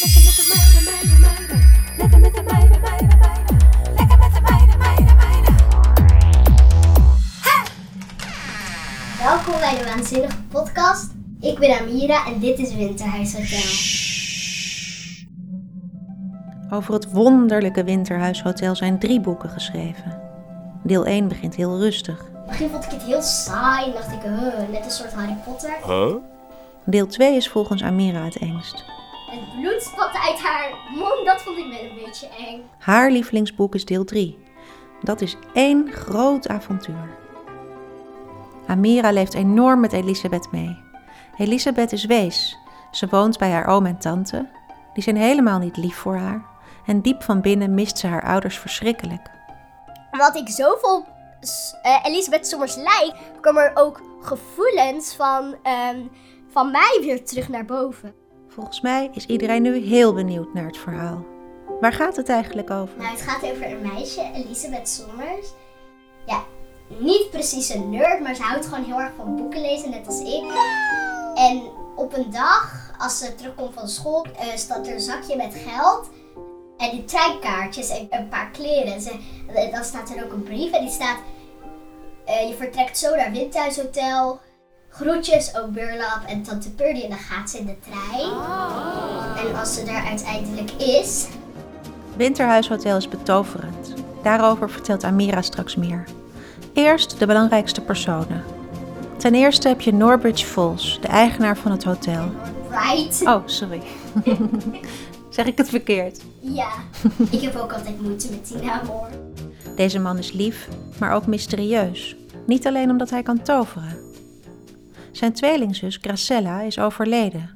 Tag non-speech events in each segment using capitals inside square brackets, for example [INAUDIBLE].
Welkom bij de Waanzinnige Podcast. Ik ben Amira en dit is Winterhuis Hotel. Over het wonderlijke Winterhuishotel zijn drie boeken geschreven. Deel 1 begint heel rustig. Het begin vond ik het heel saai en dacht ik, huh, net een soort Harry Potter. Deel 2 is volgens Amira het engst. Het bloed spatte uit haar mond, dat vond ik wel een beetje eng. Haar lievelingsboek is deel 3. Dat is één groot avontuur. Amira leeft enorm met Elisabeth mee. Elisabeth is wees. Ze woont bij haar oom en tante. Die zijn helemaal niet lief voor haar. En diep van binnen mist ze haar ouders verschrikkelijk. Omdat ik zoveel s- eh, Elisabeth Sommers lijk, komen er ook gevoelens van, ehm, van mij weer terug naar boven. Volgens mij is iedereen nu heel benieuwd naar het verhaal. Waar gaat het eigenlijk over? Nou, het gaat over een meisje, Elisabeth Sommers. Ja, niet precies een nerd, maar ze houdt gewoon heel erg van boeken lezen, net als ik. En op een dag, als ze terugkomt van school, eh, staat er een zakje met geld. En die treinkaartjes en een paar kleren. En dan staat er ook een brief en die staat... eh, je vertrekt zo naar Windhuis Hotel. Groetjes, oom Burlap en tante Purdy. En dan gaat ze in de trein. En als ze daar uiteindelijk is, Winterhuishotel is betoverend. Daarover vertelt Amira straks meer. Eerst de belangrijkste personen. Ten eerste heb je Norbridge Vols, de eigenaar van het hotel. right? Oh, sorry. [LAUGHS] zeg ik het verkeerd? Ja, ik heb ook altijd moeite met die naam hoor. Deze man is lief, maar ook mysterieus. Niet alleen omdat hij kan toveren. Zijn tweelingzus Gracella is overleden,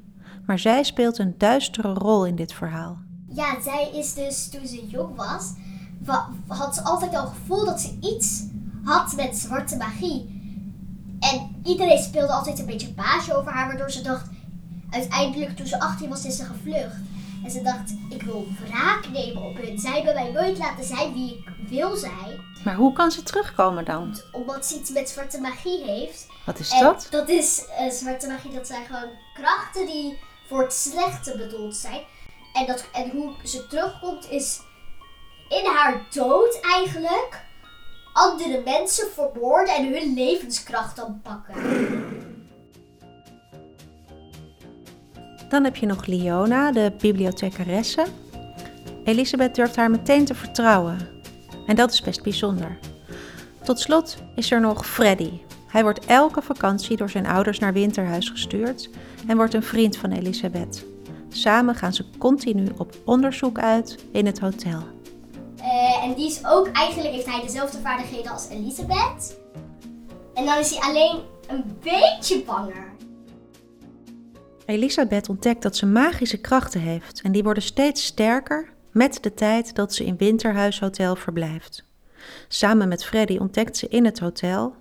maar zij speelt een duistere rol in dit verhaal. Ja, zij is dus toen ze jong was, wa- had ze altijd al het gevoel dat ze iets had met zwarte magie. En iedereen speelde altijd een beetje baasje over haar, waardoor ze dacht, uiteindelijk toen ze 18 was, is ze gevlucht. En ze dacht, ik wil wraak nemen op hun. Zij hebben mij nooit laten zijn wie ik wil zijn, Maar hoe kan ze terugkomen dan? omdat ze iets met zwarte magie heeft. Wat is En dat? dat is eh, zwarte magie. Dat zijn gewoon krachten die voor het slechte bedoeld zijn. En, dat, en hoe ze terugkomt is in haar dood eigenlijk andere mensen vermoorden en hun levenskracht dan pakken. Dan heb je nog Liona, de bibliothecaresse. Elisabeth durft haar meteen te vertrouwen. En dat is best bijzonder. Tot slot is er nog Freddy. Hij wordt elke vakantie door zijn ouders naar Winterhuis gestuurd en wordt een vriend van Elisabeth. Samen gaan ze continu op onderzoek uit in het hotel. Eh, en die is ook, eigenlijk heeft hij dezelfde vaardigheden als Elisabeth. En dan is hij alleen een beetje banger. Elisabeth ontdekt dat ze magische krachten heeft en die worden steeds sterker met de tijd dat ze in Winterhuishotel verblijft. Samen met Freddy ontdekt ze in het hotel,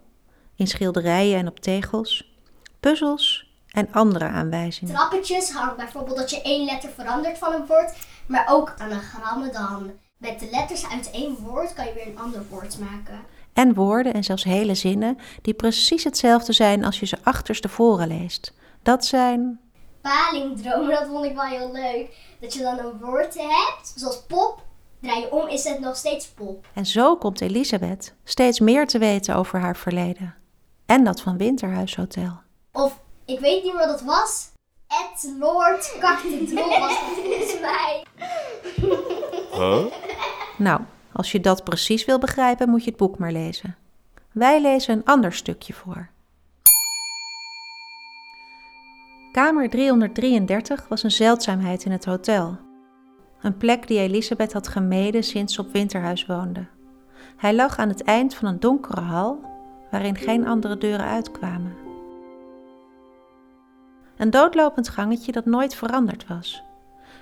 in schilderijen en op tegels, puzzels en andere aanwijzingen. trappetjes hangt bijvoorbeeld dat je één letter verandert van een woord, maar ook anagrammen dan. Met de letters uit één woord kan je weer een ander woord maken. En woorden en zelfs hele zinnen die precies hetzelfde zijn als je ze achterstevoren leest. Dat zijn Palingdromen, dat vond ik wel heel leuk. Dat je dan een woord hebt, zoals pop, draai je om, is het nog steeds pop. En zo komt Elisabeth steeds meer te weten over haar verleden. En dat van Winterhuishotel. Of, ik weet niet meer wat het was. Ed Lord Cactedrol was het volgens mij. Nou, als je dat precies wil begrijpen, moet je het boek maar lezen. Wij lezen een ander stukje voor. Kamer 333 was een zeldzaamheid in het hotel. Een plek die Elisabeth had gemeden sinds ze op Winterhuis woonde. Hij lag aan het eind van een donkere hal waarin geen andere deuren uitkwamen. Een doodlopend gangetje dat nooit veranderd was.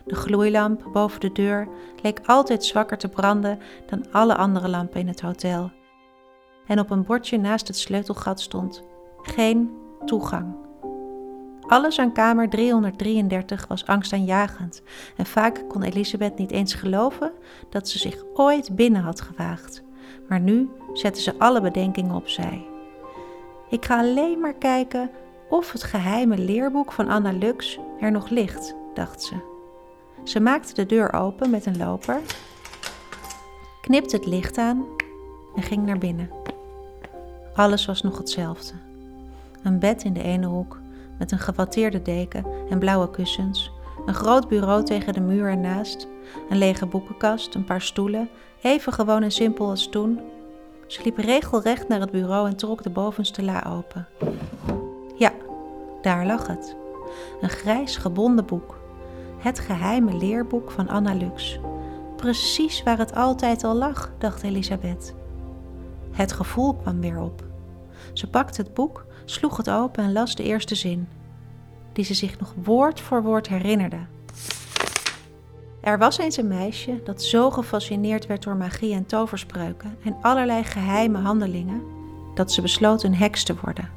De gloeilamp boven de deur leek altijd zwakker te branden dan alle andere lampen in het hotel. En op een bordje naast het sleutelgat stond: geen toegang. Alles aan kamer 333 was angstaanjagend en vaak kon Elisabeth niet eens geloven dat ze zich ooit binnen had gewaagd. Maar nu zette ze alle bedenkingen opzij. Ik ga alleen maar kijken of het geheime leerboek van Anna Lux er nog ligt, dacht ze. Ze maakte de deur open met een loper, knipte het licht aan en ging naar binnen. Alles was nog hetzelfde. Een bed in de ene hoek met een gewatteerde deken en blauwe kussens, een groot bureau tegen de muur ernaast, een lege boekenkast, een paar stoelen, even gewoon en simpel als toen. Ze liep regelrecht naar het bureau en trok de bovenste la open. Ja, daar lag het. Een grijs gebonden boek. Het geheime leerboek van Anna Lux. Precies waar het altijd al lag, dacht Elisabeth. Het gevoel kwam weer op. Ze pakte het boek, sloeg het open en las de eerste zin, die ze zich nog woord voor woord herinnerde. Er was eens een meisje dat zo gefascineerd werd door magie en toverspreuken en allerlei geheime handelingen, dat ze besloot een heks te worden.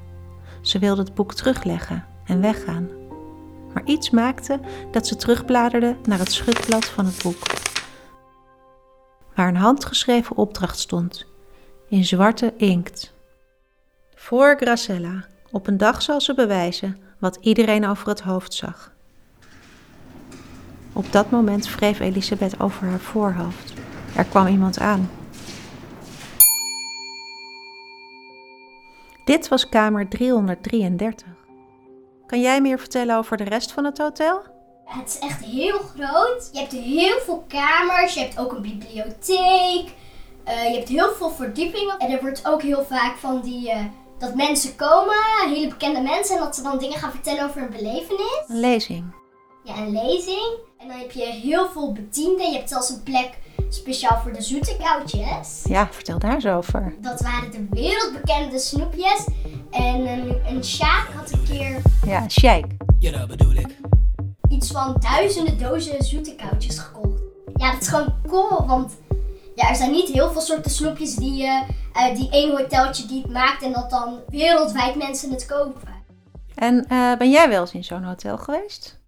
Ze wilde het boek terugleggen en weggaan. Maar iets maakte dat ze terugbladerde naar het schutblad van het boek, waar een handgeschreven opdracht stond, in zwarte inkt. Voor Gracella, op een dag zal ze bewijzen wat iedereen over het hoofd zag. Op dat moment wreef Elisabeth over haar voorhoofd. Er kwam iemand aan. Dit was kamer 333. Kan jij meer vertellen over de rest van het hotel? Het is echt heel groot. Je hebt heel veel kamers. Je hebt ook een bibliotheek. Eh, je hebt heel veel verdiepingen. En er wordt ook heel vaak van die... eh, dat mensen komen, hele bekende mensen, en dat ze dan dingen gaan vertellen over hun belevenis. Een lezing. Ja, een lezing. En dan heb je heel veel bedienden. Je hebt zelfs een plek speciaal voor de zoete koutjes. Ja, vertel daar eens over. Dat waren de wereldbekende snoepjes. En een, een Sjaak had een keer Ja, een sheik. Ja, dat bedoel ik. iets van duizenden dozen zoete koutjes gekocht. Ja, dat is gewoon cool, want ja, er zijn niet heel veel soorten snoepjes die, eh, eh, die één hoteltje die het maakt en dat dan wereldwijd mensen het kopen. En eh, ben jij wel eens in zo'n hotel geweest?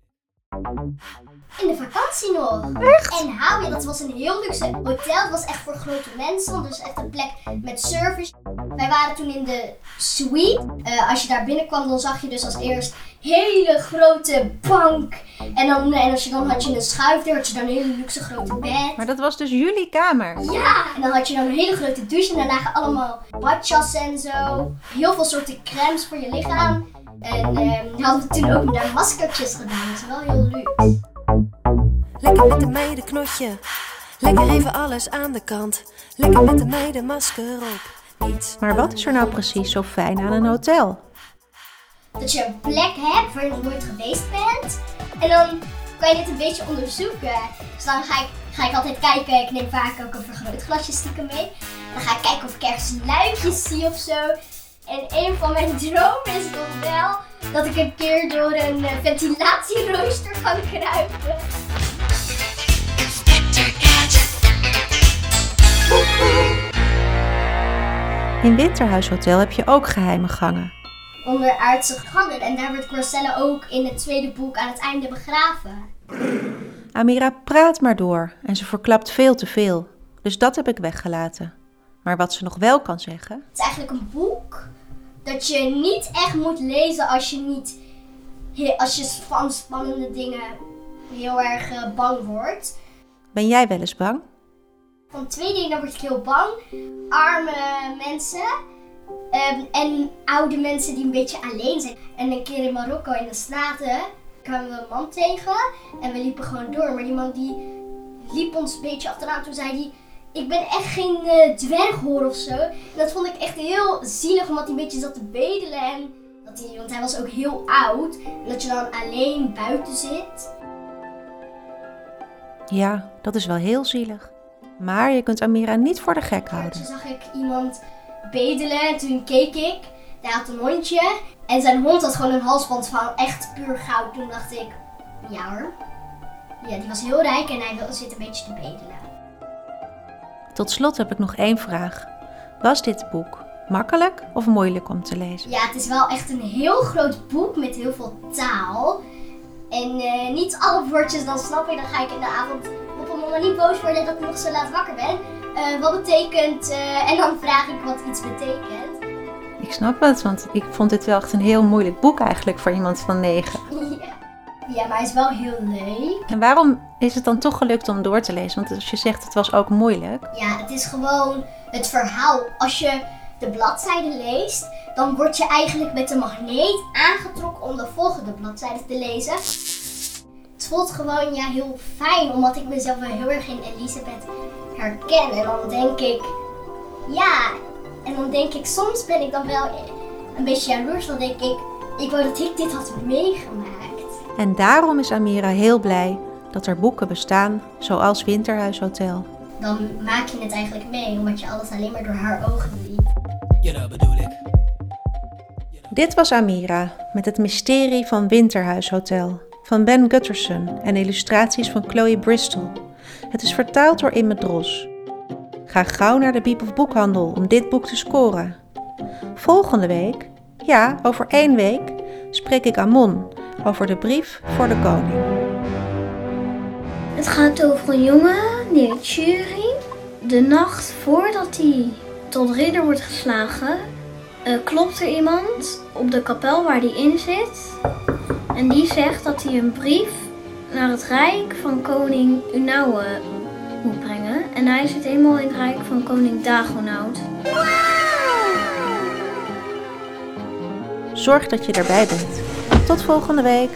In de vakantie nog. Echt? En hou je, dat was een heel luxe hotel. Het was echt voor grote mensen. Dus echt een plek met service. Wij waren toen in de suite. Eh, als je daar binnenkwam, dan zag je dus als eerst hele grote bank. En, dan, en als je dan had je een schuifdeur, had je dan een hele luxe grote bed. Maar dat was dus jullie kamer. Ja, en dan had je dan een hele grote douche en daar lagen allemaal badjassen en zo. Heel veel soorten crèmes voor je lichaam. En ehm hadden we toen ook daar maskertjes gedaan. Dat is wel heel leuk. Lekker met de meiden knotje. Lekker even alles aan de kant. Lekker met de meiden masker op. Niets. Maar wat is er nou precies zo fijn aan een hotel? dat je een plek hebt waar je nog nooit geweest bent. En dan kan je dit een beetje onderzoeken. Dus dan ga ik, ga ik altijd kijken. Ik neem vaak ook een vergrootglasje stiekem mee. Dan ga ik kijken of ik ergens luikjes zie of zo. En een van mijn [LAUGHS] dromen is nog wel dat ik een keer door een eh, ventilatierooster kan kruipen. In Winterhuishotel heb je ook geheime gangen. Onderaardse gangen. En daar wordt Marcella ook in het tweede boek aan het einde begraven. Amira praat maar door en ze verklapt veel te veel. Dus dat heb ik weggelaten. Maar wat ze nog wel kan zeggen, Het is eigenlijk een boek dat je niet echt moet lezen als je niet als je van spannende dingen heel erg eh, bang wordt. ben jij wel eens bang? Van twee dingen word ik heel bang. Arme mensen ehm, en oude mensen die een beetje alleen zijn. En een keer in Marokko in de straten kwamen we een man tegen en we liepen gewoon door. Maar die man die liep ons een beetje achteraan. Toen zei hij, ik ben echt geen eh, dwerghoor of zo. En dat vond ik echt heel zielig, omdat hij een beetje zat te bedelen. En dat hij, want hij was ook heel oud. En dat je dan alleen buiten zit. Ja, dat is wel heel zielig. Maar je kunt Amira niet voor de gek Toen houden. zag ik iemand bedelen en toen keek ik. Hij had een hondje. En zijn hond had gewoon een halsband van echt puur goud. Toen dacht ik, ja hoor. Ja, die was heel rijk en hij zit een beetje te bedelen. Tot slot heb ik nog één vraag. Was dit boek makkelijk of moeilijk om te lezen? Ja, het is wel echt een heel groot boek met heel veel taal. En eh, niet alle woordjes dan snap ik. Dan ga ik in de avond op een moment niet boos worden dat ik nog zo laat wakker ben. Eh, wat betekent... eh, en dan vraag ik wat iets betekent. Ik snap het, want ik vond dit wel echt een heel moeilijk boek eigenlijk voor iemand van negen. [LAUGHS] ja. Ja, maar hij is wel heel leuk. En waarom is het dan toch gelukt om door te lezen? Want als je zegt het was ook moeilijk. Ja, het is gewoon het verhaal. Als je de bladzijde leest, dan word je eigenlijk met een magneet aangetrokken om de volgende bladzijde te lezen. Het voelt gewoon ja, heel fijn, omdat ik mezelf wel heel erg in Elisabeth herken. En dan denk ik, ja, en dan denk ik, soms ben ik dan wel een beetje jaloers. Dan denk ik, ik wou dat ik dit had meegemaakt. En daarom is Amira heel blij dat er boeken bestaan, zoals Winterhuis Hotel. Dan maak je het eigenlijk mee, omdat je alles alleen maar door haar ogen ziet. Ja, dat bedoel ik. Dit was Amira met het mysterie van Winterhuis Hotel van Ben Gutterson en illustraties van Chloe Bristol. Het is vertaald door Imme Dros. Ga gauw naar de Biep of Boekhandel om dit boek te scoren. Volgende week, ja, over één week, spreek ik Amon over de brief voor de koning. Het gaat over een jongen, die heet. De nacht voordat hij tot ridder wordt geslagen, eh, klopt er iemand op de kapel waar hij in zit. En die zegt dat hij een brief naar het rijk van koning Unauwe moet brengen. En hij zit helemaal in het rijk van koning Dagonaut. Zorg dat je erbij bent. Tot volgende week.